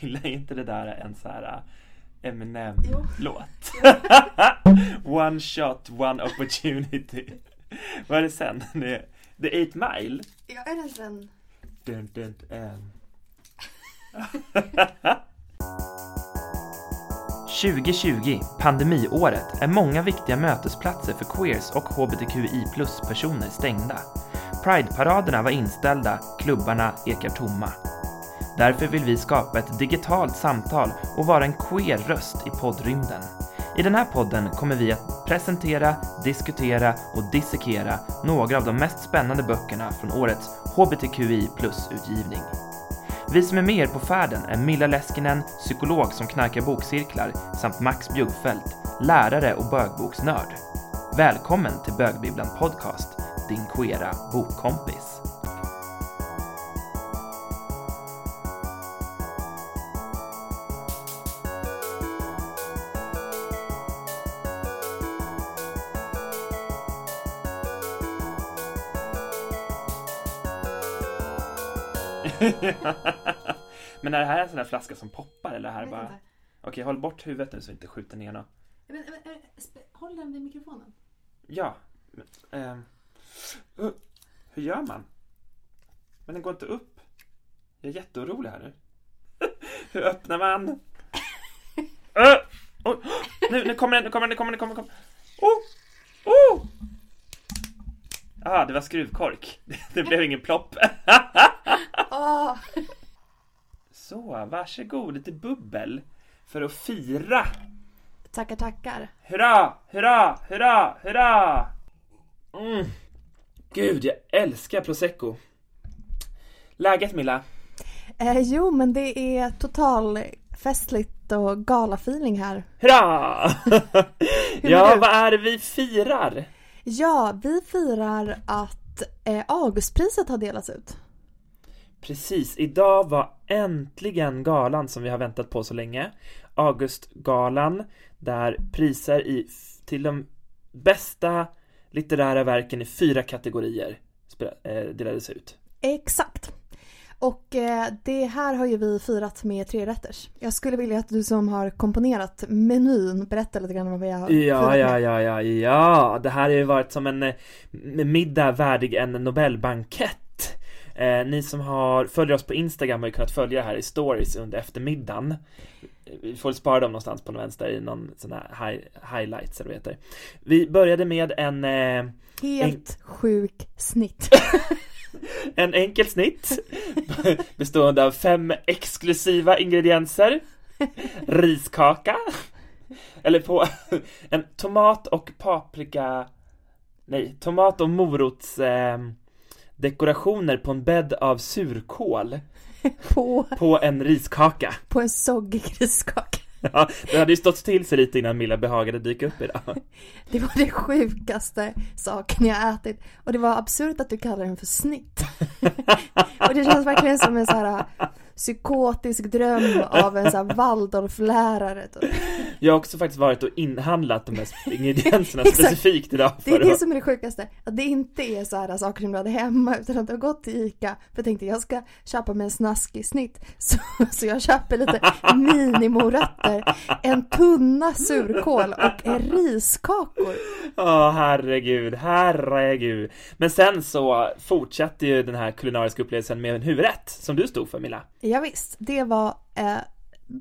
Är inte det där en så här Jo. Eminem-låt? one shot, one opportunity. Vad är det sen? Det är The Eight Mile? Ja, är det sen? Dun, dun, dun. 2020, pandemiåret, är många viktiga mötesplatser för queers och hbtqi plus-personer stängda. Pride-paraderna var inställda, klubbarna ekar tomma. Därför vill vi skapa ett digitalt samtal och vara en queer röst i poddrymden. I den här podden kommer vi att presentera, diskutera och dissekera några av de mest spännande böckerna från årets hbtqi plus-utgivning. Vi som är med er på färden är Milla Leskinen, psykolog som knarkar bokcirklar, samt Max Bjuggfeldt, lärare och bögboksnörd. Välkommen till Bögbibblan Podcast, din queera bokkompis. Men är det här en sån där flaska som poppar eller här bara... Okej, håll bort huvudet nu så vi inte skjuter ner något. Men, men, håll den vid mikrofonen. Ja. men, ehm, uh, hur gör man? Men den går inte upp. Jag är jätteorolig här nu. hur öppnar man? Uh, oh, nu, nu kommer den, nu kommer den, nu kommer den, nu kommer den. nu kommer den. Oh, oh. Ah, det var skruvkork. Det blev ingen plopp. Så, varsågod, lite bubbel. För att fira. Tackar, tackar. Hurra, hurra, hurra, hurra! Mm. Gud, jag älskar prosecco. Läget Milla? Eh, jo, men det är total festligt och galafeeling här. Hurra! Hur ja, vad är det vi firar? Ja, vi firar att eh, Augustpriset har delats ut. Precis, idag var äntligen galan som vi har väntat på så länge. Augustgalan, där priser i, till de bästa litterära verken i fyra kategorier eh, delades ut. Exakt. Och eh, det här har ju vi firat med tre rätters. Jag skulle vilja att du som har komponerat menyn berättar lite grann om vad vi har Ja, firat ja, med. ja, ja, ja. Det här har ju varit som en eh, middag värdig en Nobelbankett. Eh, ni som har, följer oss på Instagram har ju kunnat följa det här i stories under eftermiddagen. Vi får spara dem någonstans på någon vänster i någon sån här hi- highlights eller vad heter. Vi började med en, eh, Helt sjuk snitt. en enkel snitt bestående av fem exklusiva ingredienser. Riskaka. Eller på en tomat och paprika Nej, tomat och morots eh, dekorationer på en bädd av surkål på, på en riskaka. på en soggig riskaka. Ja, det hade ju stått till sig lite innan Milla behagade dyka upp idag. Det var det sjukaste saken jag ätit. Och det var absurt att du kallar den för snitt. och det känns verkligen som en så här psykotisk dröm av en så här Waldorflärare. typ. Jag har också faktiskt varit och inhandlat de här ingredienserna specifikt idag Det är det som är det sjukaste. Att det inte är så här saker som du hade hemma utan att du har gått till ICA för jag tänkte jag ska köpa mig en snaskig snitt. Så, så jag köper lite minimorötter, en tunna surkål och riskakor. Ja, herregud, herregud. Men sen så fortsatte ju den här kulinariska upplevelsen med en huvudrätt som du stod för Milla. Ja, visst, det var eh,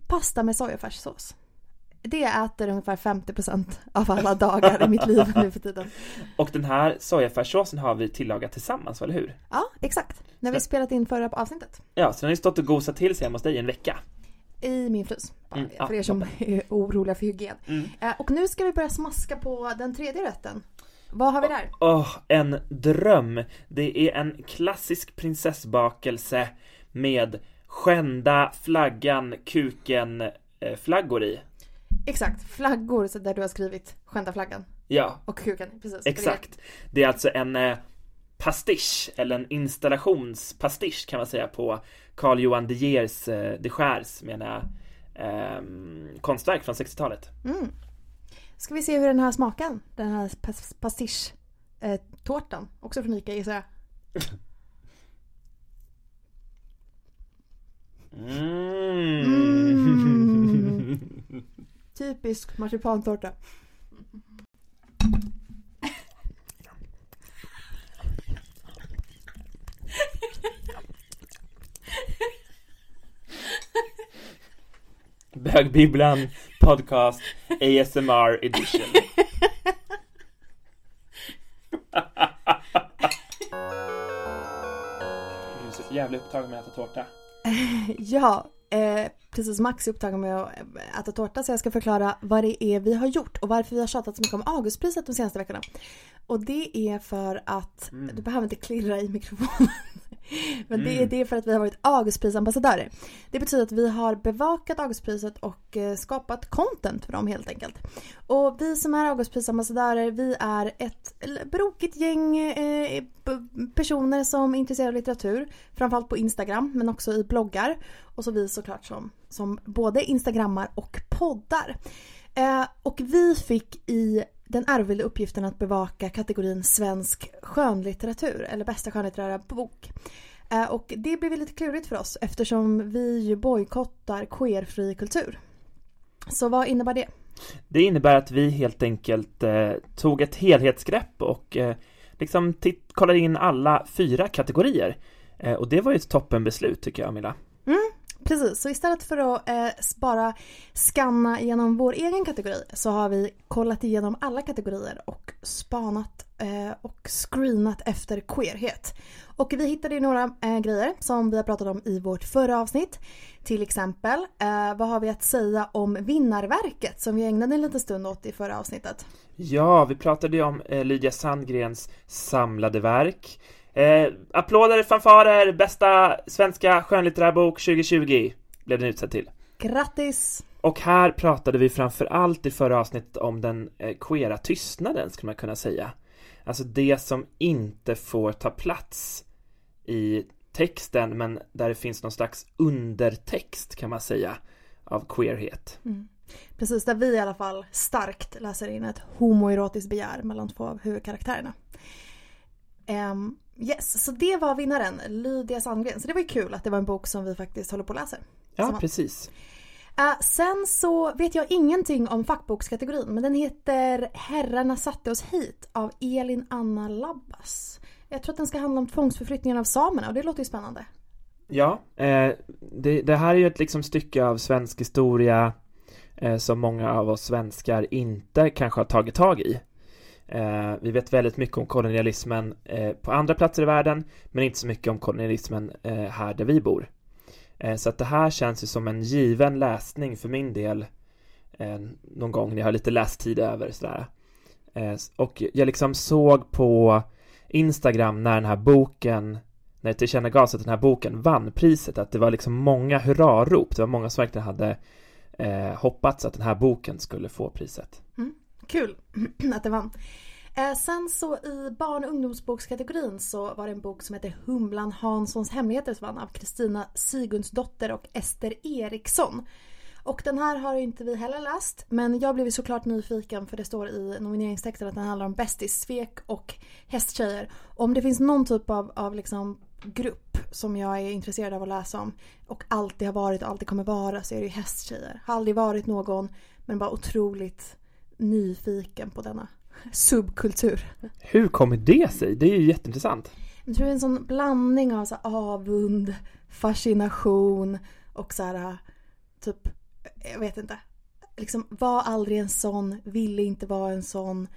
pasta med sojafärssås. Det äter ungefär 50% av alla dagar i mitt liv nu för tiden. Och den här sojafärssåsen har vi tillagat tillsammans, eller hur? Ja, exakt. När vi spelat in förra avsnittet. Ja, så den har ju stått och gosat till sig hemma hos dig i en vecka. I min frys. Mm, för er som är oroliga för hygien. Mm. Eh, och nu ska vi börja smaska på den tredje rätten. Vad har vi där? Åh, en dröm! Det är en klassisk prinsessbakelse med skända, flaggan, kuken, eh, flaggor i. Exakt, flaggor så där du har skrivit skända flaggan Ja, och kuken. Precis. exakt. Det är alltså en eh, pastisch, eller en installationspastisch kan man säga på Carl Johan de Geers, eh, de Geers menar jag, ehm, konstverk från 60-talet. Mm. Ska vi se hur den här smakar? Den här pas- pastisch-tårtan. Också från Ica gissar jag. Mm. Typisk marsipantårta. Bögbibblan podcast ASMR edition. Du är så jävla upptagen med att äta tårta. Ja, eh, precis. Max är upptagen med att äta tårta så jag ska förklara vad det är vi har gjort och varför vi har tjatat så mycket om Augustpriset de senaste veckorna. Och det är för att, Mm. du behöver inte klirra i mikrofonen. Men det är Mm. det för att vi har varit Augustprisambassadörer. Det betyder att vi har bevakat Augustpriset och eh, skapat content för dem helt enkelt. Och vi som är Augustprisambassadörer, vi är ett brokigt gäng eh, personer som är intresserade av litteratur. Framförallt på Instagram men också i bloggar. Och så vi såklart som, som både instagrammar och poddar. Eh, och vi fick i den ärvliga uppgiften att bevaka kategorin svensk skönlitteratur eller bästa skönlitterära bok. Eh, och det blev lite klurigt för oss eftersom vi ju bojkottar queerfri kultur. Så vad innebär det? Det innebär att vi helt enkelt eh, tog ett helhetsgrepp och eh, liksom titt- kollade in alla fyra kategorier. Eh, och det var ju ett toppenbeslut tycker jag Milla. Precis, så istället för att eh, bara scanna genom vår egen kategori så har vi kollat igenom alla kategorier och spanat eh, och screenat efter queerhet. Och vi hittade ju några eh, grejer som vi har pratat om i vårt förra avsnitt. Till exempel, eh, vad har vi att säga om vinnarverket som vi ägnade en liten stund åt i förra avsnittet? Ja, vi pratade ju om eh, Lydia Sandgrens samlade verk. Eh, applåder, fanfarer, bästa svenska skönlitterärbok 2020 blev den utsedd till. Grattis! Och här pratade vi framför allt i förra avsnittet om den eh, queera tystnaden, skulle man kunna säga. Alltså det som inte får ta plats i texten, men där det finns någon slags undertext, kan man säga, av queerhet. Precis, där vi i alla fall starkt läser in ett homoerotiskt begär mellan två av huvudkaraktärerna. Ehm, yes, så det var vinnaren, Lydia Sandgren. Så det var ju kul att det var en bok som vi faktiskt håller på att läsa. Ja, precis. Eh, sen så vet jag ingenting om fackbokskategorin, men den heter Herrarna satte oss hit av Elin Anna Labbas. Jag tror att den ska handla om tvångsförflyttningen av samerna och det låter ju spännande. Ja, eh, det, det här är ju ett liksom stycke av svensk historia eh, som många av oss svenskar inte kanske har tagit tag i. Eh, vi vet väldigt mycket om kolonialismen eh, på andra platser i världen, men inte så mycket om kolonialismen eh, här där vi bor. Eh, så att det här känns ju som en given läsning för min del eh, någon gång när jag har lite lästid över sådär. Eh, och jag liksom såg på Instagram när den här boken när det tillkännagavs att den här boken vann priset, att det var liksom många hurrarop. Det var många som verkligen hade eh, hoppats att den här boken skulle få priset. Mm. Kul att det vann. Eh, sen så i barn och ungdomsbokskategorin så var det en bok som heter Humlan Hanssons hemligheter som vann av Kristina Sigunsdotter och Ester Eriksson. Och den här har inte vi heller läst men jag blev ju såklart nyfiken för det står i nomineringstexten att den handlar om bästis-svek och hästtjejer. Om det finns någon typ av, av liksom grupp som jag är intresserad av att läsa om och alltid har varit och alltid kommer vara så är det ju hästtjejer. Har aldrig varit någon men bara otroligt nyfiken på denna subkultur. Hur kommer det sig? Det är ju jätteintressant. Jag tror det är en sån blandning av så avund, fascination och så här typ, jag vet inte. Liksom var aldrig en sån, ville inte vara en sån.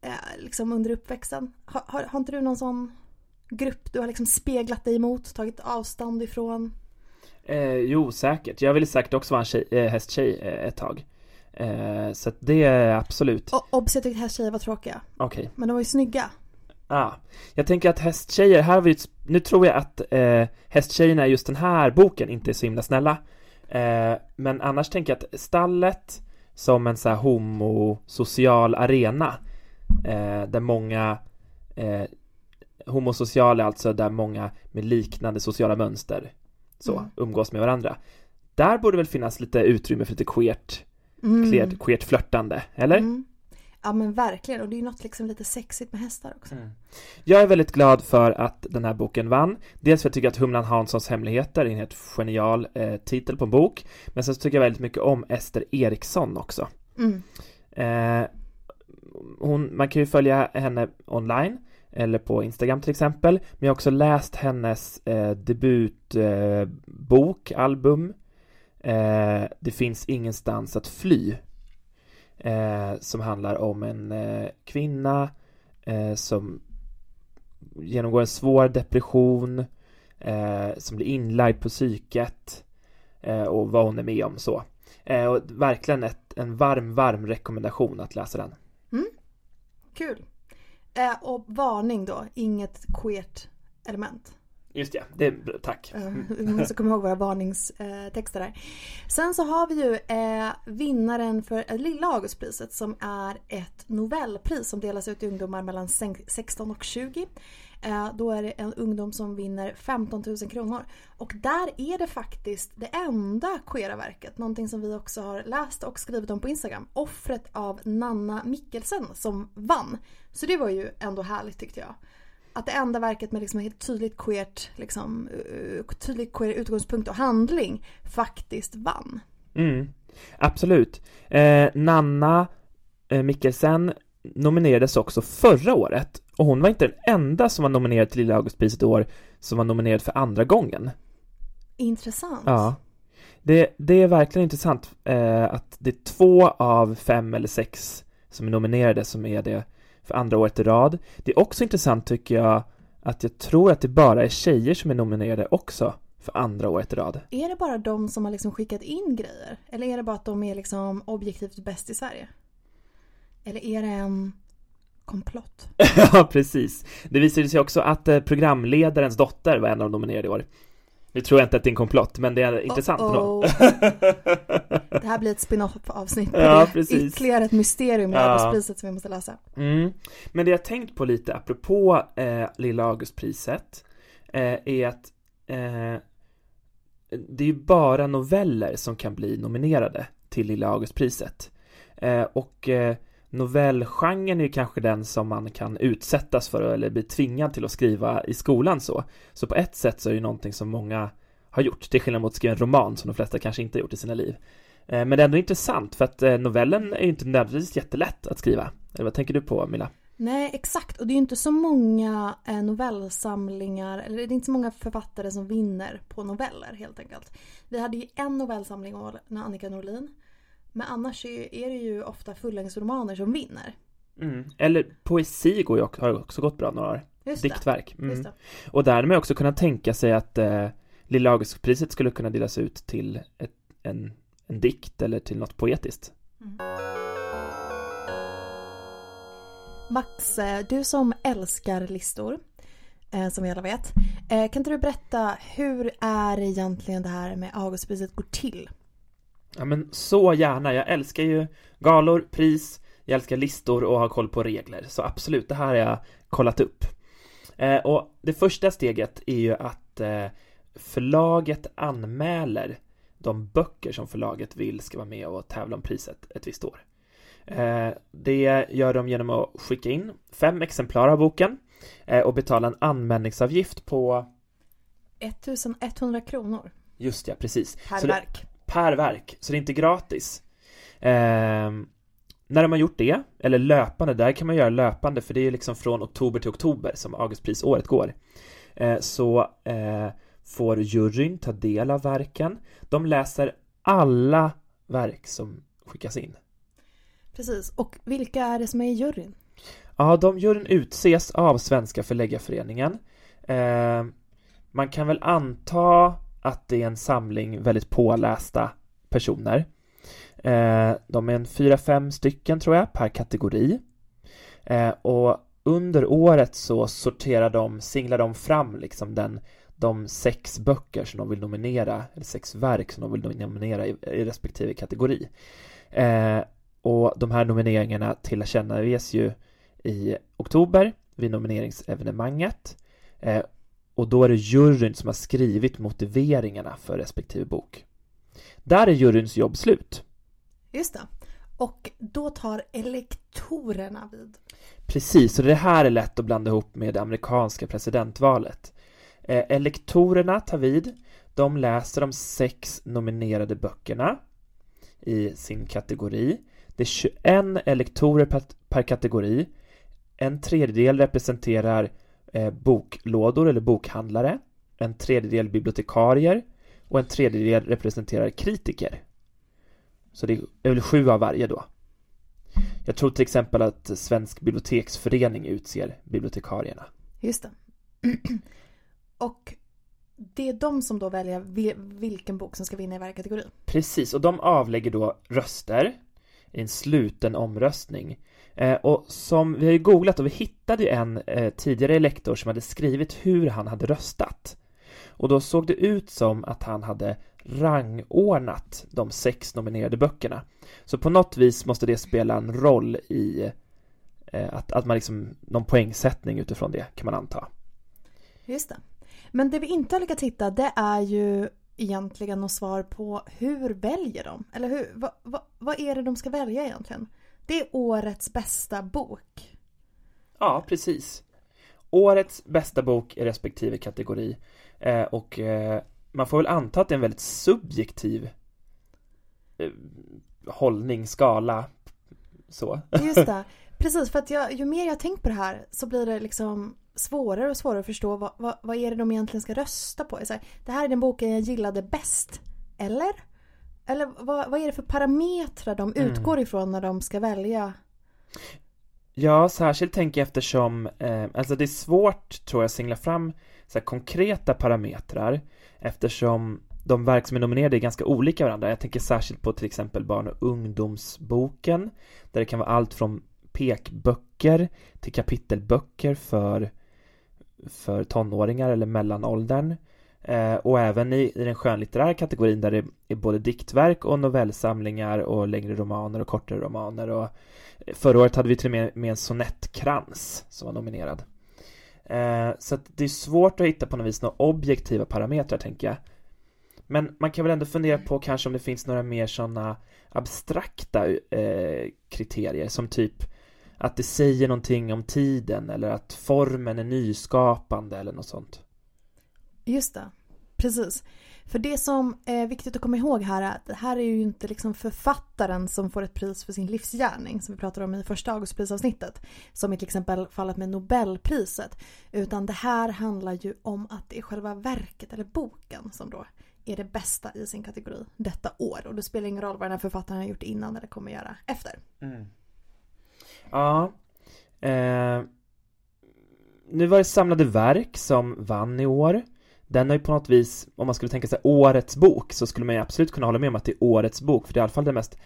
Eh, liksom under uppväxten. Har, har, har inte du någon sån grupp du har liksom speglat dig emot, tagit avstånd ifrån? Eh, jo, säkert. Jag ville säkert också vara en tjej, eh, hästtjej eh, ett tag. Eh, så att det är absolut. Obs, jag tyckte hästtjejer var tråkiga. Okej. Men de var ju snygga. Ah. Jag tänker att hästtjejer, här har vi nu tror jag att eh, hästtjejerna i just den här boken inte är så himla snälla. Eh, men annars tänker jag att stallet som en så här homosocial arena eh, där många eh, homosocial är alltså där många med liknande sociala mönster så Mm. umgås med varandra. Där borde väl finnas lite utrymme för lite queert, Mm. queert, flörtande, eller? Mm. Ja men verkligen och det är ju något liksom lite sexigt med hästar också. Mm. Jag är väldigt glad för att den här boken vann. Dels för att jag tycker att Humlan Hanssons hemligheter är en helt genial eh, titel på en bok. Men sen så tycker jag väldigt mycket om Ester Eriksson också. Mm. Eh, hon, man kan ju följa henne online eller på Instagram till exempel. Men jag har också läst hennes eh, debutbok, eh, album. Eh, det finns ingenstans att fly. Eh, som handlar om en eh, kvinna eh, som genomgår en svår depression, eh, som blir inlagd på psyket eh, och vad hon är med om så. Eh, och verkligen ett, en varm, varm rekommendation att läsa den. Mm. Kul. Eh, och varning då, inget queert element. Just det, det tack. Eh, vi måste komma ihåg våra varningstexter där. Sen så har vi ju eh, vinnaren för eh, Lilla Augustpriset som är ett novellpris som delas ut till ungdomar mellan 16 och 20. Då är det en ungdom som vinner 15 000 kronor. Och där är det faktiskt det enda queera verket, någonting som vi också har läst och skrivit om på Instagram. Offret av Nanna Mikkelsen som vann. Så det var ju ändå härligt tyckte jag att det enda verket med liksom helt tydligt queert, liksom, uh, tydligt queer utgångspunkt och handling faktiskt vann. Mm, absolut. Eh, Nanna eh, Mikkelsen nominerades också förra året och hon var inte den enda som var nominerad till Lilla Augustpriset i år som var nominerad för andra gången. Intressant. Ja. Det, det är verkligen intressant eh, att det är två av fem eller sex som är nominerade som är det för andra året i rad. Det är också intressant tycker jag att jag tror att det bara är tjejer som är nominerade också för andra året i rad. Är det bara de som har liksom skickat in grejer? Eller är det bara att de är liksom objektivt bäst i Sverige? Eller är det en komplott? ja, precis. Det visade sig också att eh, programledarens dotter var en av de nominerade i år. Nu tror jag inte att det är en komplott, men det är intressant oh, oh. Det här blir ett spin-off avsnitt på ja. Precis. Ytterligare ett mysterium i ja. Augustpriset som vi måste läsa. Mm. Men det jag tänkt på lite apropå eh, Lilla Augustpriset eh, är att eh, det är ju bara noveller som kan bli nominerade till Lilla Augustpriset. Eh, och eh, novellgenren är ju kanske den som man kan utsättas för eller bli tvingad till att skriva i skolan så. Så på ett sätt så är det ju någonting som många har gjort, till skillnad mot att skriva en roman som de flesta kanske inte har gjort i sina liv. Eh, men det är ändå intressant för att eh, novellen är ju inte nödvändigtvis jättelätt att skriva. Eller vad tänker du på Milla? Nej, exakt. Och det är ju inte så många eh, novellsamlingar, eller det är inte så många författare som vinner på noveller helt enkelt. Vi hade ju en novellsamling av Annika Norlin men annars är det ju ofta fullängdsromaner som vinner. Mm. Eller poesi går ju, har också gått bra några år. Just Diktverk. Mm. Och därmed också kunna tänka sig att eh, Lilla Augustpriset skulle kunna delas ut till ett, en, en dikt eller till något poetiskt. Mm. Max, eh, du som älskar listor, eh, som vi alla vet. Eh, kan inte du berätta hur är egentligen det här med Augustpriset går till? Ja men så gärna, jag älskar ju galor, pris, jag älskar listor och har koll på regler, så absolut, det här har jag kollat upp. Eh, och det första steget är ju att eh, förlaget anmäler de böcker som förlaget vill ska vara med och tävla om priset ett visst år. Eh, det gör de genom att skicka in fem exemplar av boken eh, och betala en anmälningsavgift på 1100 kronor. Just ja, precis. Per verk. Per verk, så det är inte gratis. Eh, när de har gjort det, eller löpande, där kan man göra löpande för det är liksom från oktober till oktober som Augustprisåret går. Eh, så eh, får juryn ta del av verken. De läser alla verk som skickas in. Precis, och vilka är det som är i juryn? Ja, de juryn utses av Svenska förläggarföreningen. Eh, man kan väl anta att det är en samling väldigt pålästa personer. Eh, de är en fyra, fem stycken tror jag per kategori. Eh, och under året så sorterar de, singlar de fram liksom den, de sex böcker som de vill nominera, eller sex verk som de vill nominera i, i respektive kategori. Eh, och de här nomineringarna tillkännages ju i oktober vid nomineringsevenemanget. Eh, och då är det juryn som har skrivit motiveringarna för respektive bok. Där är juryns jobb slut. Just det. Och då tar elektorerna vid. Precis, och det här är lätt att blanda ihop med det amerikanska presidentvalet. Eh, elektorerna tar vid, de läser de sex nominerade böckerna i sin kategori. Det är 21 elektorer per, per kategori. En tredjedel representerar boklådor eller bokhandlare. En tredjedel bibliotekarier och en tredjedel representerar kritiker. Så det är väl sju av varje då. Jag tror till exempel att Svensk biblioteksförening utser bibliotekarierna. Just det. och det är de som då väljer vilken bok som ska vinna i varje kategori. Precis, och de avlägger då röster i en sluten omröstning. Eh, och som vi har ju googlat och vi hittade ju en eh, tidigare elektor som hade skrivit hur han hade röstat. Och då såg det ut som att han hade rangordnat de sex nominerade böckerna. Så på något vis måste det spela en roll i eh, att, att man liksom, någon poängsättning utifrån det kan man anta. Just det. Men det vi inte har lyckats hitta det är ju egentligen något svar på hur väljer de? Eller hur, vad, vad, vad är det de ska välja egentligen? Det är årets bästa bok. Ja, precis. Årets bästa bok i respektive kategori. Eh, och eh, man får väl anta att det är en väldigt subjektiv eh, hållning, skala, så. Just det. Precis, för att jag, ju mer jag tänkt på det här så blir det liksom svårare och svårare att förstå vad, vad, vad är det de egentligen ska rösta på. Här, det här är den boken jag gillade bäst. Eller? Eller vad, vad är det för parametrar de mm. utgår ifrån när de ska välja? Ja, särskilt tänker jag eftersom, eh, alltså det är svårt tror jag att singla fram så konkreta parametrar eftersom de verk som är nominerade är ganska olika varandra. Jag tänker särskilt på till exempel barn och ungdomsboken där det kan vara allt från pekböcker till kapitelböcker för, för tonåringar eller mellanåldern. Eh, och även i, i den skönlitterära kategorin där det är både diktverk och novellsamlingar och längre romaner och kortare romaner. Och eh, förra året hade vi till och med, med en sonettkrans som var nominerad. Eh, så att det är svårt att hitta på något vis några objektiva parametrar tänker jag. Men man kan väl ändå fundera på kanske om det finns några mer sådana abstrakta eh, kriterier som typ att det säger någonting om tiden eller att formen är nyskapande eller något sånt. Just det, precis. För det som är viktigt att komma ihåg här är att det här är ju inte liksom författaren som får ett pris för sin livsgärning som vi pratade om i första Augustprisavsnittet. Som i till exempel fallet med Nobelpriset. Utan det här handlar ju om att det är själva verket eller boken som då är det bästa i sin kategori detta år. Och det spelar ingen roll vad den här författaren har gjort innan eller kommer göra efter. Mm. Ja. Eh, nu var det samlade verk som vann i år. Den har ju på något vis, om man skulle tänka sig årets bok, så skulle man ju absolut kunna hålla med om att det är årets bok, för det är i alla fall den mest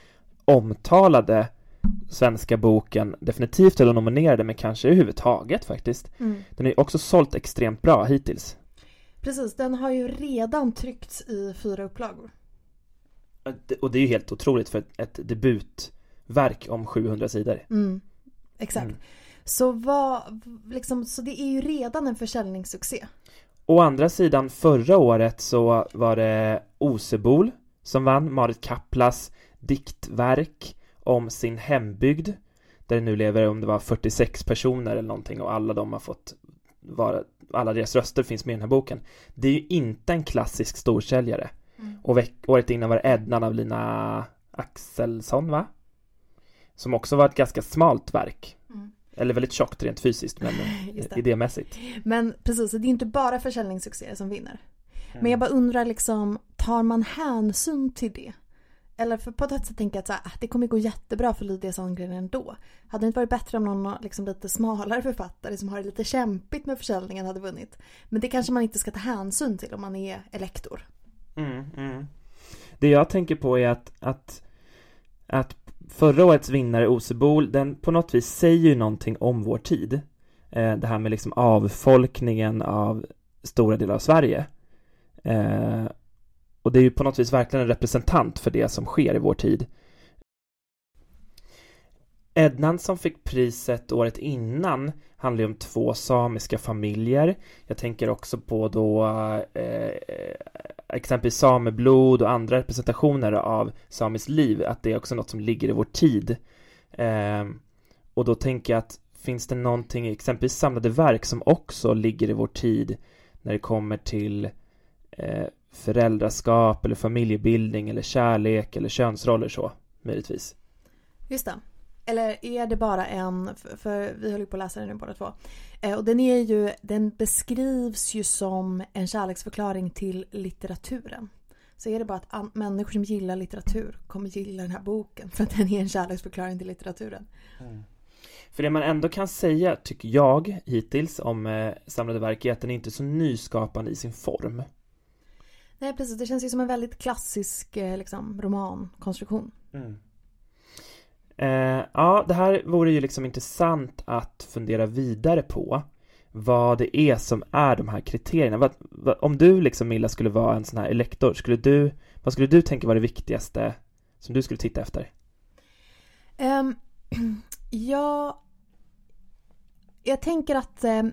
omtalade svenska boken, definitivt till nominerade, men kanske överhuvudtaget faktiskt. Mm. Den har ju också sålt extremt bra hittills. Precis, den har ju redan tryckts i fyra upplagor. Och det är ju helt otroligt för ett debutverk om 700 sidor. Mm. Exakt. Mm. Så, vad, liksom, så det är ju redan en försäljningssuccé. Å andra sidan, förra året så var det Osebol som vann, Marit Kaplas diktverk om sin hembygd där det nu lever, om det var 46 personer eller någonting och alla de har fått vara, alla deras röster finns med i den här boken. Det är ju inte en klassisk storsäljare. Mm. Och året innan var det Ednan av Lina Axelsson va? Som också var ett ganska smalt verk. Mm. Eller väldigt tjockt rent fysiskt men idémässigt. Men precis, det är inte bara försäljningssuccéer som vinner. Mm. Men jag bara undrar liksom, tar man hänsyn till det? Eller för på ett sätt tänker jag att så här, ah, det kommer gå jättebra för Lydia Sandgren ändå. Hade det inte varit bättre om någon liksom lite smalare författare som har det lite kämpigt med försäljningen hade vunnit? Men det kanske man inte ska ta hänsyn till om man är elektor. Mm, mm. Det jag tänker på är att, att, att förra årets vinnare Osebol, den på något vis säger ju någonting om vår tid. Eh, det här med liksom avfolkningen av stora delar av Sverige. Eh, och det är ju på något vis verkligen en representant för det som sker i vår tid. Ednan som fick priset året innan handlar ju om två samiska familjer. Jag tänker också på då eh, exempelvis sameblod och andra representationer av samiskt liv, att det är också något som ligger i vår tid. Eh, och då tänker jag att finns det någonting, exempelvis samlade verk som också ligger i vår tid när det kommer till eh, föräldraskap eller familjebildning eller kärlek eller könsroller så, möjligtvis. Just det. Eller är det bara en, för vi håller på att läsa den nu båda två. Eh, och den är ju, den beskrivs ju som en kärleksförklaring till litteraturen. Så är det bara att människor som gillar litteratur kommer gilla den här boken för att den är en kärleksförklaring till litteraturen. Mm. För det man ändå kan säga, tycker jag, hittills om eh, samlade verk är att den är inte så nyskapande i sin form. Nej precis, det känns ju som en väldigt klassisk eh, liksom, romankonstruktion. Mm. Eh, ja, det här vore ju liksom intressant att fundera vidare på vad det är som är de här kriterierna. Vad, vad, om du liksom Milla skulle vara en sån här elektor, skulle du, vad skulle du tänka var det viktigaste som du skulle titta efter? Um, ja, jag tänker att ehm,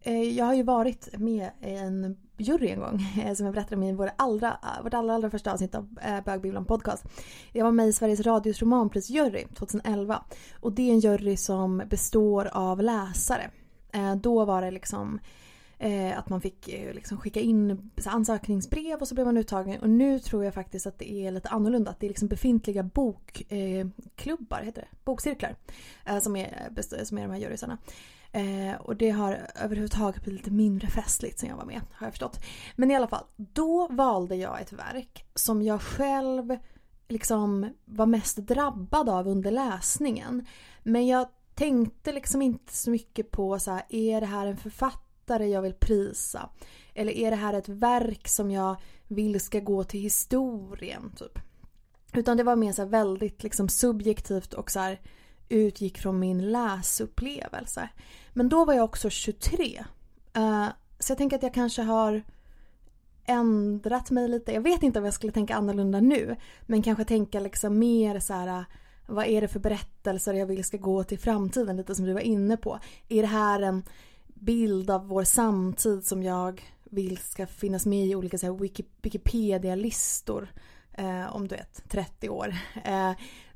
eh, jag har ju varit med i en jury en gång eh, som jag berättade om i vår allra, eh, vårt allra, allra första avsnitt av eh, Bögbibblan podcast. Jag var med i Sveriges Radios romanprisjury 2011 och det är en jury som består av läsare. Då var det liksom att man fick liksom skicka in ansökningsbrev och så blev man uttagen. Och nu tror jag faktiskt att det är lite annorlunda. Att det är liksom befintliga bokklubbar, heter det? Bokcirklar. Som är, som är de här jurysarna. Eh, och det har överhuvudtaget blivit lite mindre festligt sen jag var med, har jag förstått. Men i alla fall, då valde jag ett verk som jag själv liksom var mest drabbad av under läsningen. Men jag tänkte liksom inte så mycket på så här, är det här en författare jag vill prisa? Eller är det här ett verk som jag vill ska gå till historien? Typ. Utan det var mer så väldigt liksom subjektivt och så här, utgick från min läsupplevelse. Men då var jag också 23. Uh, eh, så jag tänker att jag kanske har ändrat mig lite. Jag vet inte om jag skulle tänka annorlunda nu. Men kanske tänka liksom mer så här. Eh, vad är det för berättelser jag vill ska gå till framtiden? Lite som du var inne på. Är det här en bild av vår samtid som jag vill ska finnas med i olika Wikipedia-listor? Eh, om du vet, 30 år. Eh,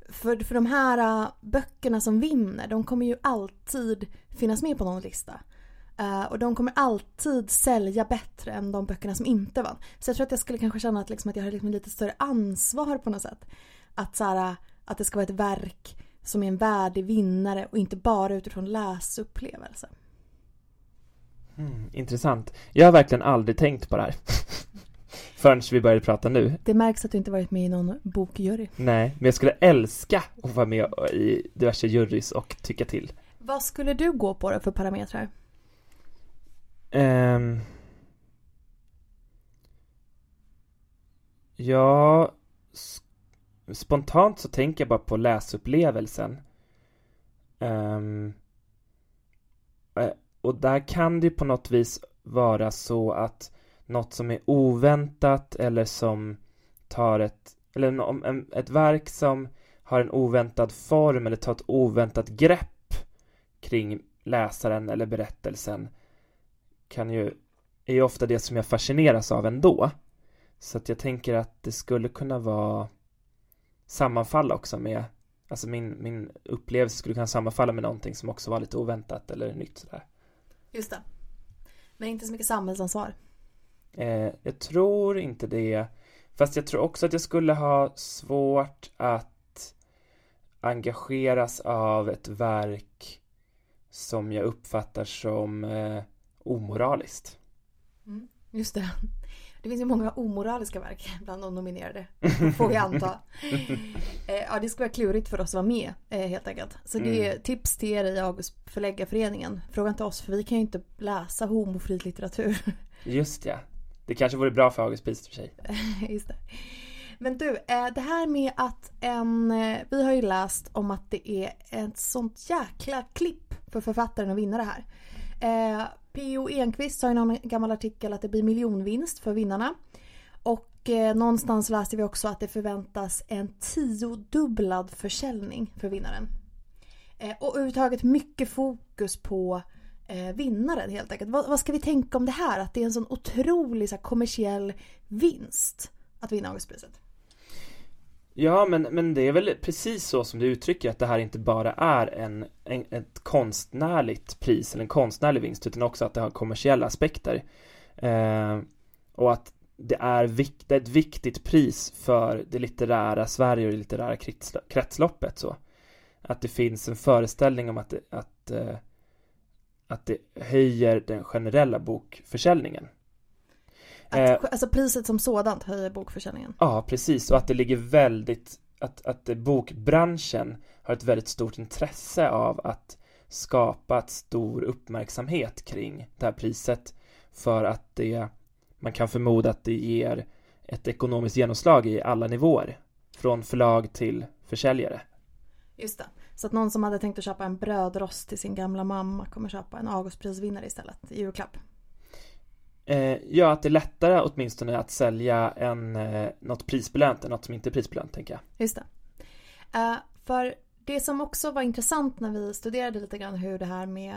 för, för de här uh, böckerna som vinner, de kommer ju alltid finnas med på någon lista. Uh, och de kommer alltid sälja bättre än de böckerna som inte vann. Så jag tror att jag skulle kanske känna att, liksom, att jag har liksom lite större ansvar på något sätt. Att, så här, äh, att det ska vara ett verk som är en värdig vinnare och inte bara utifrån läsupplevelse. Mm, intressant. Jag har verkligen aldrig tänkt på det här. Förrän vi började prata nu. Det märks att du inte varit med i någon bokjury. Nej, men jag skulle älska att vara med i diverse jurys och tycka till. Vad skulle du gå på då för parametrar? Um, ja, spontant så tänker jag bara på läsupplevelsen. Um, och där kan det på något vis vara så att något som är oväntat eller som tar ett, eller en, ett verk som har en oväntad form eller tar ett oväntat grepp kring läsaren eller berättelsen kan ju, är ju ofta det som jag fascineras av ändå. Så att jag tänker att det skulle kunna vara sammanfalla också med Alltså min, min upplevelse skulle kunna sammanfalla med någonting som också var lite oväntat eller nytt sådär. Just det. Men inte så mycket samhällsansvar. Eh, jag tror inte det. Fast jag tror också att jag skulle ha svårt att engageras av ett verk som jag uppfattar som eh, omoraliskt. Mm, just det. Det finns ju många omoraliska verk bland de nominerade, får vi anta. eh, ja, det skulle vara klurigt för oss att vara med eh, helt enkelt. Så det är mm. tips till er i August förläggarföreningen. Fråga inte oss för vi kan ju inte läsa homofri litteratur. Just ja. Det kanske vore bra för Augustpris för sig. Just det. Men du, eh, det här med att en... Eh, vi har ju läst om att det är ett sånt jäkla klipp för författaren att vinna det här. Eh, P.O. Enquist sa i någon gammal artikel att det blir miljonvinst för vinnarna. Och någonstans läste vi också att det förväntas en tiodubblad försäljning för vinnaren. och överhuvudtaget mycket fokus på Eh, vinnaren helt enkelt. Vad, vad, ska vi tänka om det här? Att det är en sån otrolig så här, kommersiell vinst att vinna Augustpriset. Ja, men, men det är väl precis så som du uttrycker att det här inte bara är en, en, ett konstnärligt pris eller en konstnärlig vinst utan också att det har kommersiella aspekter. Eh, och att det är, vikt, det är ett viktigt pris för det litterära Sverige och det litterära kretsloppet. Så. Att det finns en föreställning om att, att, eh, att det höjer den generella bokförsäljningen. Att, eh, alltså priset som sådant höjer bokförsäljningen? Ja, precis. Och att det ligger väldigt, att, att bokbranschen har ett väldigt stort intresse av att skapa ett stor uppmärksamhet kring det här priset för att det, man kan förmoda att det ger ett ekonomiskt genomslag i alla nivåer. Från förlag till försäljare. Just det. Så att någon som hade tänkt att köpa en brödrost till sin gamla mamma kommer köpa en Augustprisvinnare istället i julklapp. Eh, ja, att det är lättare åtminstone att sälja en, eh, något prisbelönt än något som inte är prisbelönt, tänker jag. Just det. Uh, för det som också var intressant när vi studerade lite grann hur det här med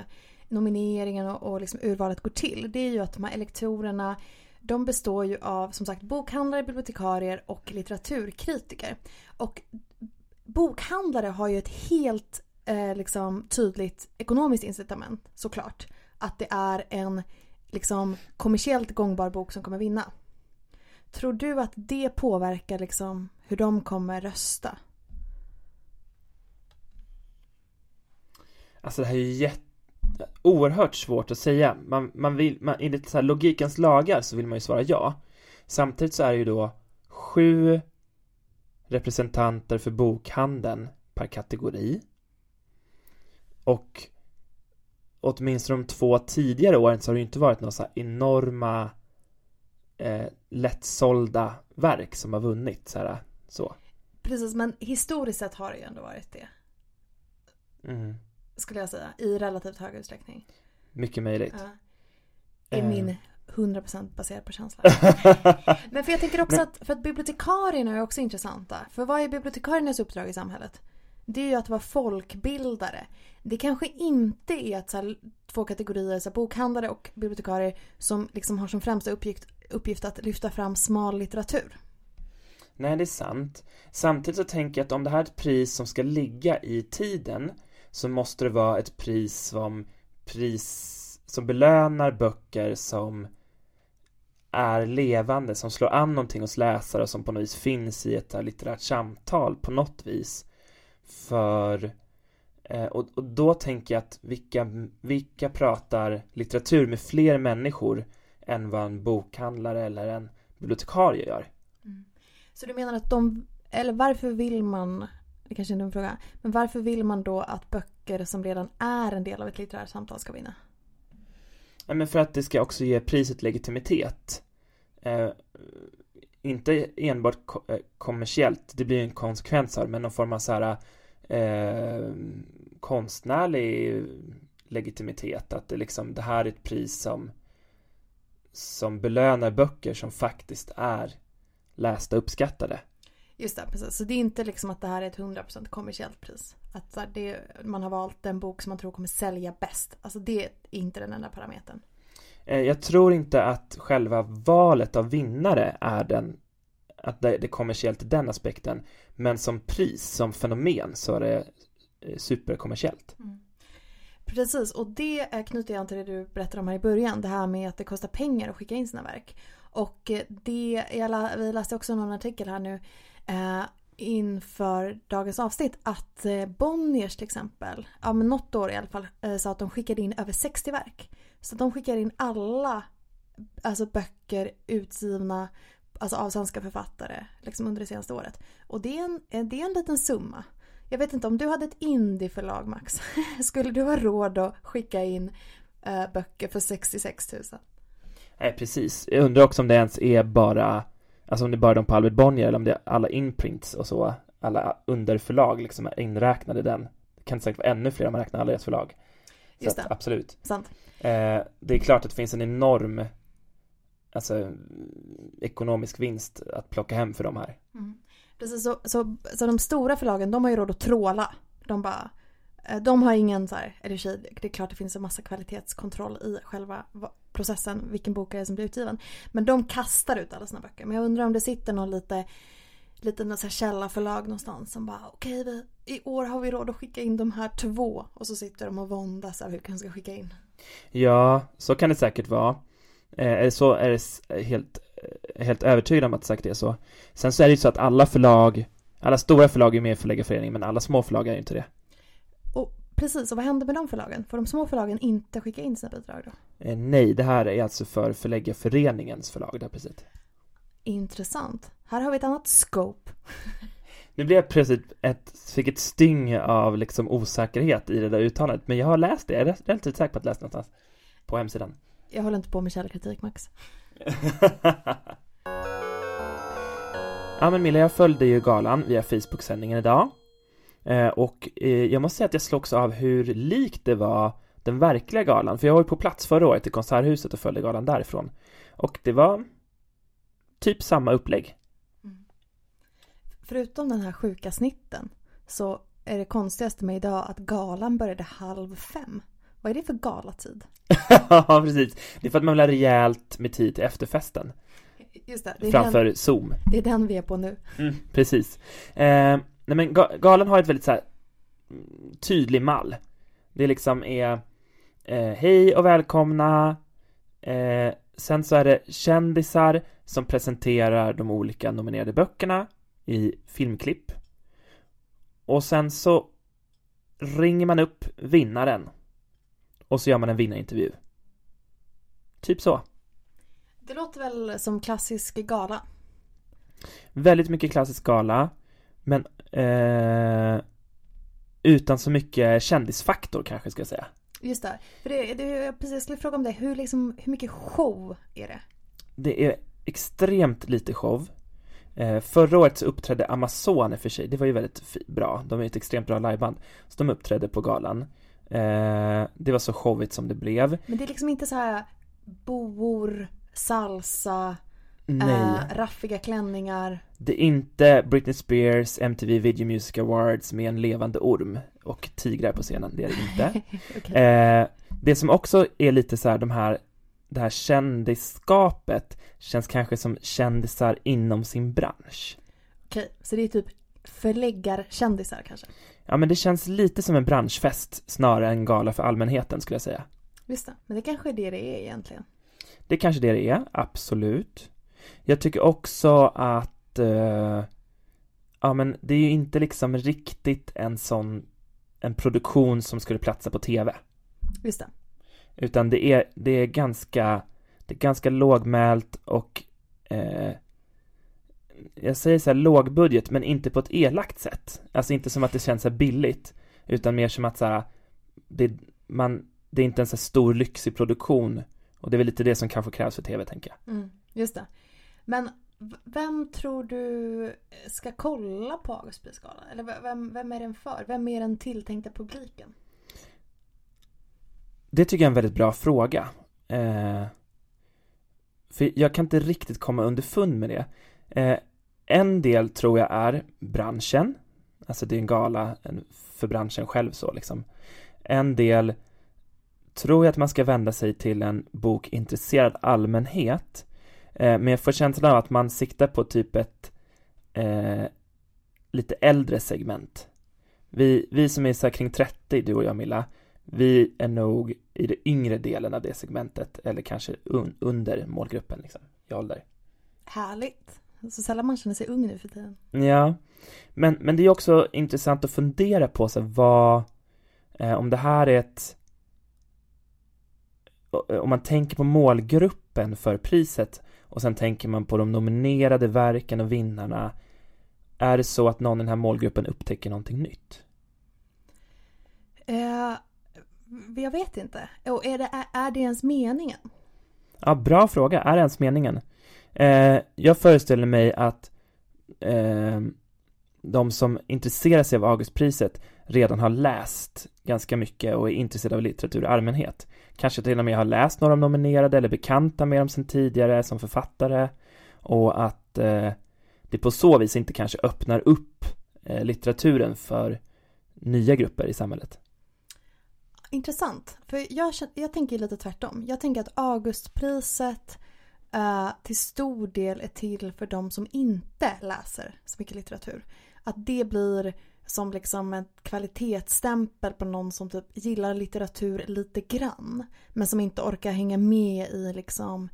nomineringen och, och liksom urvalet går till. Det är ju att de här elektorerna de består ju av som sagt bokhandlare, bibliotekarier och litteraturkritiker. Och bokhandlare har ju ett helt eh, liksom, tydligt ekonomiskt incitament såklart. Att det är en liksom, kommersiellt gångbar bok som kommer vinna. Tror du att det påverkar liksom, hur de kommer rösta? Alltså det här är ju jätte oerhört svårt att säga. Man, man vill, man, enligt så här logikens lagar så vill man ju svara ja. Samtidigt så är det ju då sju representanter för bokhandeln per kategori. Och åtminstone de två tidigare åren så har det ju inte varit några så här enorma eh, lättsålda verk som har vunnit så här, så. Precis, men historiskt sett har det ju ändå varit det. Mm. Skulle jag säga, i relativt hög utsträckning. Mycket möjligt. Ja. Uh. min 100% baserad på känsla. Men för jag tänker också att, för att bibliotekarierna är också intressanta. För vad är bibliotekariernas uppdrag i samhället? Det är ju att vara folkbildare. Det kanske inte är att här, två kategorier, så här, bokhandlare och bibliotekarier som liksom har som främsta uppgift, uppgift att lyfta fram smal litteratur. Nej, det är sant. Samtidigt så tänker jag att om det här är ett pris som ska ligga i tiden så måste det vara ett pris som pris som belönar böcker som är levande, som slår an någonting hos läsare och som på något vis finns i ett litterärt samtal på något vis. För eh, och, och, då tänker jag att vilka, vilka pratar litteratur med fler människor än vad en bokhandlare eller en bibliotekarie gör. Mm. Så du menar att de, eller varför vill man, det kanske är en dum fråga, men varför vill man då att böcker som redan är en del av ett litterärt samtal ska vinna? Ja, men för att det ska också ge priset legitimitet. Eh, inte enbart ko eh, kommersiellt, det blir en konsekvens av men någon form av så här eh, konstnärlig legitimitet. Att det liksom, det här är ett pris som som belönar böcker som faktiskt är lästa och uppskattade. Just det, precis. Så det är inte liksom att det här är ett 100% kommersiellt pris. Att det, man har valt den bok som man tror kommer sälja bäst. Alltså det är inte den enda parametern. Eh, jag tror inte att själva valet av vinnare är den att det är kommersiellt i den aspekten. Men som pris, som fenomen så är det eh, superkommersiellt. Mm. Precis, och det knyter jag an till det du berättade om här i början. Det här med att det kostar pengar att skicka in sina verk. Och eh, det, jag, vi läste också någon artikel här nu eh, inför dagens avsnitt att eh, Bonniers till exempel, ja men något år i alla fall, eh, sa att de skickade in över 60 verk. Så de skickar in alla alltså böcker utgivna alltså av svenska författare liksom under det senaste året. Och det är, en, eh, det är en liten summa. Jag vet inte om du hade ett indieförlag Max, skulle du ha råd att skicka in äh, böcker för 66 000? Nej precis, jag undrar också om det ens är bara Alltså om det är bara de på Albert Bonnier eller om det är alla imprints och så Alla underförlag liksom är inräknade i den. Det kan säkert vara ännu fler om man räknar alla deras förlag. Just det. Att, absolut. Sant. Eh, Det är klart att det finns en enorm Alltså ekonomisk vinst att plocka hem för de här. Mm. Precis, så, så, så de stora förlagen de har ju råd att tråla. De bara Eh, De har ingen så här, eller det är klart det finns en massa kvalitetskontroll i själva va- processen, vilken bok är det som blir utgiven. Men de kastar ut alla sina böcker. Men jag undrar om det sitter någon lite, lite någon så här källarförlag någonstans som bara okej, okay, i år har vi råd att skicka in de här två. Och så sitter de och våndas över hur de ska skicka in. Ja, så kan det säkert vara. Eh, så är det eh, helt, eh, helt övertygad om att det säkert är så. Sen så är det ju så att alla förlag, alla stora förlag är med i Förläggarföreningen, men alla små förlag är ju inte det. Precis, och vad händer med de förlagen? Får de små förlagen inte skicka in sina bidrag då? Eh, nej, det här är alltså för Förläggarföreningens förlag, där precis. Intressant. Här har vi ett annat scope. Nu blev jag plötsligt ett, fick ett styng av liksom osäkerhet i det där uttalandet, men jag har läst det, jag är relativt säker på att läsa någonstans på hemsidan. Jag håller inte på med källkritik Max. ja men Milla, jag följde ju galan via Facebook-sändningen idag. Eh, och eh, jag måste säga att jag slogs av hur likt det var den verkliga galan. För jag var ju på plats förra året i Konserthuset och följde galan därifrån. Och det var typ samma upplägg. Förutom den här sjuka snitten så är det konstigaste med idag att galan började halv fem. Vad är det för galatid? Ja, precis. Det är för att man vill ha rejält med tid till efterfesten. Just det, det Framför den, Zoom. det är den vi är på nu. Mm, precis. Eh, nej men ga- galan har ett väldigt så här tydlig mall. Det liksom är eh, hej och välkomna. Eh, sen så är det kändisar som presenterar de olika nominerade böckerna i filmklipp. Och sen så ringer man upp vinnaren. Och så gör man en vinnarintervju. Typ så. Det låter väl som klassisk gala. Väldigt mycket klassisk gala, men eh, utan så mycket kändisfaktor kanske ska jag säga. Just det. För det, det jag precis skulle fråga om det. Hur, liksom, hur mycket show är det? Det är extremt lite show. Eh, förra året så uppträdde Amazon för sig, det var ju väldigt bra. De är ett extremt bra liveband. Så de uppträdde på galan. Eh, det var så showigt som det blev. Men det är liksom inte så här boor, salsa, Nej, eh, raffiga klänningar. det är inte Britney Spears MTV Video Music Awards med en levande orm och tigrar på scenen, det är det inte. Okej. Eh, det som också är lite så här de här det här kändisskapet känns kanske som kändisar inom sin bransch. Okej, så det är typ förläggarkändisar kanske? Ja men det känns lite som en branschfest snarare än gala för allmänheten skulle jag säga. Visst det. Men det kanske är det det är egentligen. Det är kanske det det är, absolut. Jag tycker också att eh, ja men det är ju inte liksom riktigt en sån en produktion som skulle platsa på tv. Visst det. Utan det är, det är ganska, det är ganska lågmält och eh, jag säger så här lågbudget men inte på ett elakt sätt. Alltså inte som att det känns så billigt utan mer som att så här, det, man, det är inte en så stor lyxig produktion och det är väl lite det som kanske krävs för tv tänker jag. Mm, just det. Men vem tror du ska kolla på Augustprisgalan? Eller vem, vem är den för? Vem är den tilltänkta publiken? Det tycker jag är en väldigt bra fråga. Eh, för jag kan inte riktigt komma underfund med det. Eh, en del tror jag är branschen. Alltså det är en gala för branschen själv så liksom. En del tror jag att man ska vända sig till en bokintresserad allmänhet. Eh, men jag får känslan av att man siktar på typ ett eh, lite äldre segment. Vi, vi som är så kring 30, du och jag Milla, vi är nog i den yngre delen av det segmentet eller kanske un under målgruppen liksom, i ålder. Härligt. Så sällan man känner sig ung nu för tiden. Ja, men, men det är också intressant att fundera på så vad, eh, om det här är ett, om man tänker på målgruppen för priset och sen tänker man på de nominerade verken och vinnarna, är det så att någon i den här målgruppen upptäcker någonting nytt? Eh, jag vet inte. Och är det, är, är det ens meningen? Ja, bra fråga. Är det ens meningen? Eh, jag föreställer mig att eh, de som intresserar sig av Augustpriset redan har läst ganska mycket och är intresserade av litteratur i allmänhet. Kanske till och med har läst några av de nominerade eller bekanta med dem sedan tidigare som författare och att eh, det på så vis inte kanske öppnar upp eh, litteraturen för nya grupper i samhället. Intressant. För jag, jag tänker lite tvärtom. Jag tänker att Augustpriset eh, till stor del är till för de som inte läser så mycket litteratur. Att det blir som liksom en kvalitetsstämpel på någon som typ gillar litteratur lite grann. Men som inte orkar hänga med i liksom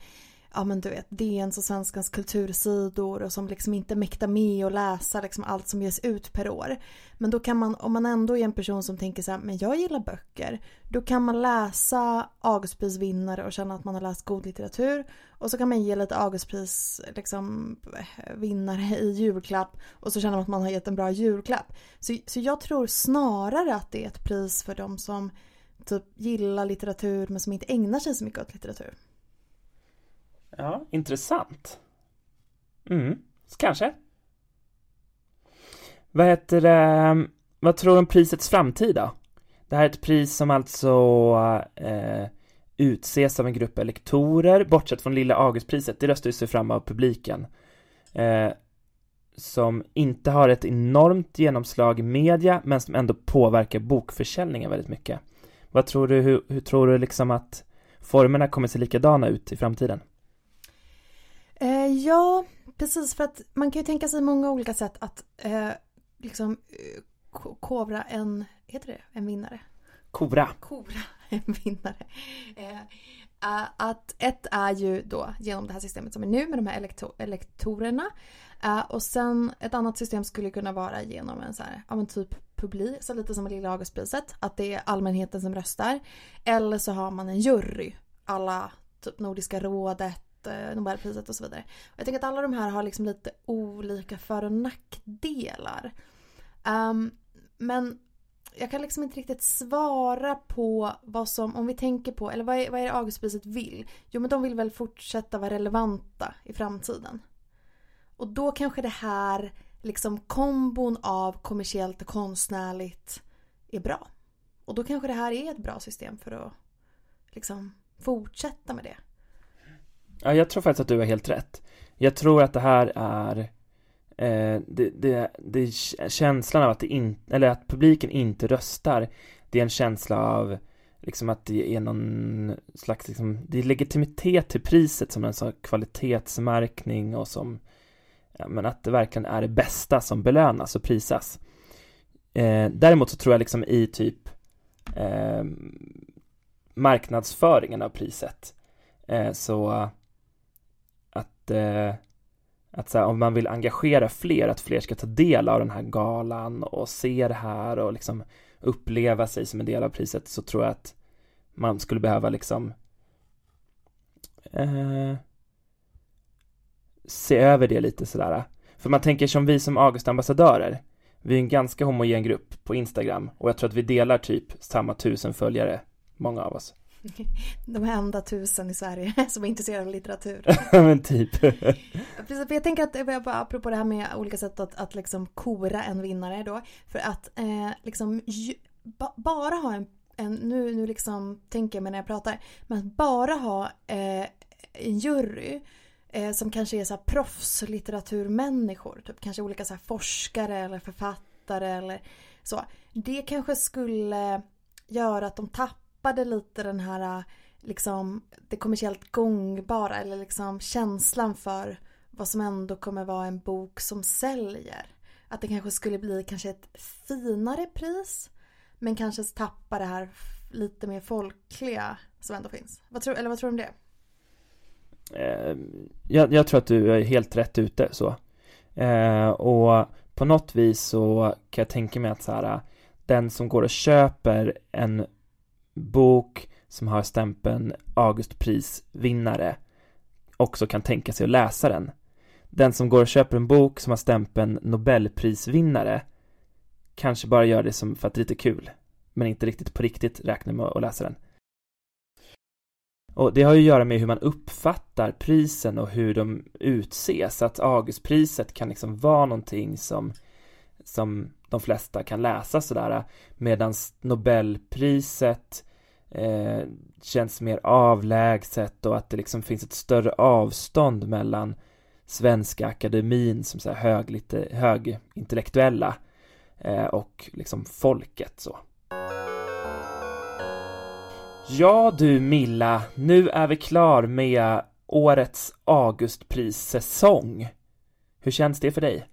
ja men du vet, DNs och Svenskans kultursidor och som liksom inte mäktar med att läsa liksom allt som ges ut per år. Men då kan man, om man ändå är en person som tänker så här, men jag gillar böcker, då kan man läsa Augustprisvinnare och känna att man har läst god litteratur och så kan man ge lite Augustpris liksom vinnare i julklapp och så känner man att man har gett en bra julklapp. Så, så jag tror snarare att det är ett pris för de som typ gillar litteratur men som inte ägnar sig så mycket åt litteratur. Ja, intressant. Mm, kanske. Vad heter det, vad tror du om prisets framtid då? Det här är ett pris som alltså eh, utses av en grupp elektorer, bortsett från Lilla Augustpriset, det röstar sig fram av publiken. Eh, som inte har ett enormt genomslag i media, men som ändå påverkar bokförsäljningen väldigt mycket. Vad tror du, hur, hur tror du liksom att formerna kommer se likadana ut i framtiden? Eh, ja, precis för att man kan ju tänka sig många olika sätt att eh, liksom eh, kovra en, heter det, en vinnare? Kora. Kora en vinnare. Eh, att ett är ju då genom det här systemet som är nu med de här elektor elektorerna. Uh, och sen ett annat system skulle kunna vara genom en så här, ja men typ publik, så lite som Lilla Augustpriset. Att det är allmänheten som röstar. Eller så har man en jury. Alla typ Nordiska rådet Eh, Eh, Nobelpriset och så vidare. Och jag tänker att alla de här har liksom lite olika för och nackdelar. Um, men jag kan liksom inte riktigt svara på vad som, om vi tänker på, eller vad är, vad är det Augustpriset vill? Jo men de vill väl fortsätta vara relevanta i framtiden. Och då kanske det här liksom kombon av kommersiellt och konstnärligt är bra. Och då kanske det här är ett bra system för att liksom fortsätta med det. Ja, jag tror faktiskt att du har helt rätt. Jag tror att det här är eh, det, det, det är känslan av att det in, eller att publiken inte röstar. Det är en känsla av liksom att det är någon slags liksom, det är legitimitet till priset som en sån kvalitetsmärkning och som ja, men att det verkligen är det bästa som belönas och prisas. Eh, däremot så tror jag liksom i typ eh, marknadsföringen av priset eh, så eh, att så här, om man vill engagera fler, att fler ska ta del av den här galan och se det här och liksom uppleva sig som en del av priset så tror jag att man skulle behöva liksom eh, se över det lite sådär. För man tänker som vi som Augustambassadörer, vi är en ganska homogen grupp på Instagram och jag tror att vi delar typ samma tusen följare, många av oss. De enda tusen i Sverige som är intresserade av litteratur. men typ. Precis, för jag tänker att, apropå det här med olika sätt att, att liksom kora en vinnare då. För att eh, liksom ba, bara ha en, en, nu, nu liksom tänker jag mig när jag pratar, men att bara ha eh, en jury eh, som kanske är så här proffslitteraturmänniskor, typ kanske olika så forskare eller författare eller så. Det kanske skulle göra att de tappar tappade lite den här äh, liksom det kommersiellt gångbara eller liksom känslan för vad som ändå kommer vara en bok som säljer. Att det kanske skulle bli kanske ett finare pris men kanske tappa det här lite mer folkliga som ändå finns. Vad tror, eller vad tror du om det? Ehm, jag, jag, tror att du är helt rätt ute så. Eh, och på något vis så kan jag tänka mig att så här, äh, den som går och köper en bok som har stämpeln Augustprisvinnare också kan tänka sig att läsa den. Den som går och köper en bok som har stämpeln Nobelprisvinnare kanske bara gör det som för att det är lite kul, men inte riktigt på riktigt räknar med att läsa den. Och det har ju att göra med hur man uppfattar prisen och hur de utses, att Augustpriset kan liksom vara någonting som, som de flesta kan läsa sådär, medan Nobelpriset eh, känns mer avlägset och att det liksom finns ett större avstånd mellan Svenska akademin som så här hög, lite högintellektuella eh, och liksom folket så. Ja du Milla, nu är vi klar med årets Augustprissäsong. Hur känns det för dig?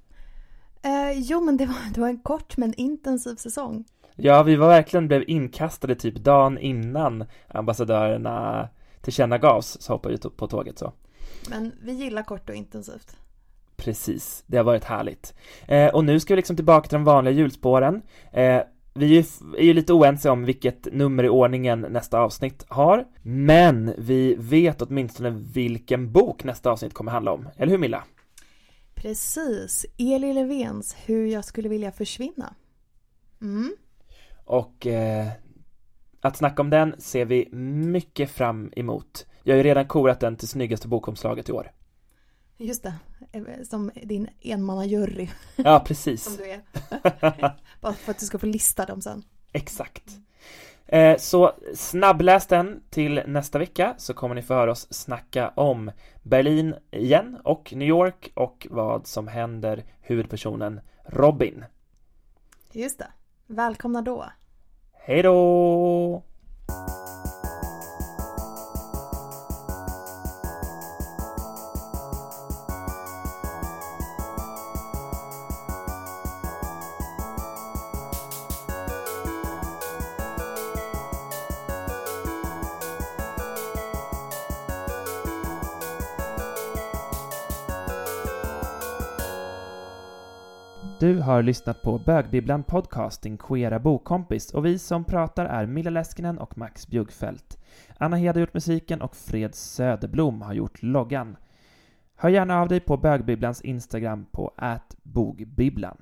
Eh, jo, men det var, det var en kort men intensiv säsong. Ja, vi var verkligen blev inkastade typ dagen innan ambassadörerna tillkännagavs så hoppade vi på tåget så. Men vi gillar kort och intensivt. Precis, det har varit härligt. Eh, och nu ska vi liksom tillbaka till de vanliga hjulspåren. Eh, vi är ju lite oense om vilket nummer i ordningen nästa avsnitt har, men vi vet åtminstone vilken bok nästa avsnitt kommer handla om. Eller hur Milla? Precis, Eli Levens Hur jag skulle vilja försvinna. Mm. Och eh, att snacka om den ser vi mycket fram emot. Jag har ju redan korat den till snyggaste bokomslaget i år. Just det, eh, som din enmannajury. Ja, precis. som du är. Bara för att du ska få lista dem sen. Exakt. Eh, så snabbläs den till nästa vecka så kommer ni få höra oss snacka om Berlin igen och New York och vad som händer huvudpersonen Robin. Just det. Välkomna då. Hej då! Du har lyssnat på Bögbibblan Podcast, din queera bokkompis, och vi som pratar är Milla Läskinen och Max Bjuggfeldt. Anna Hed har gjort musiken och Fred Söderblom har gjort loggan. Hör gärna av dig på Bögbibblans Instagram på bogbibblan.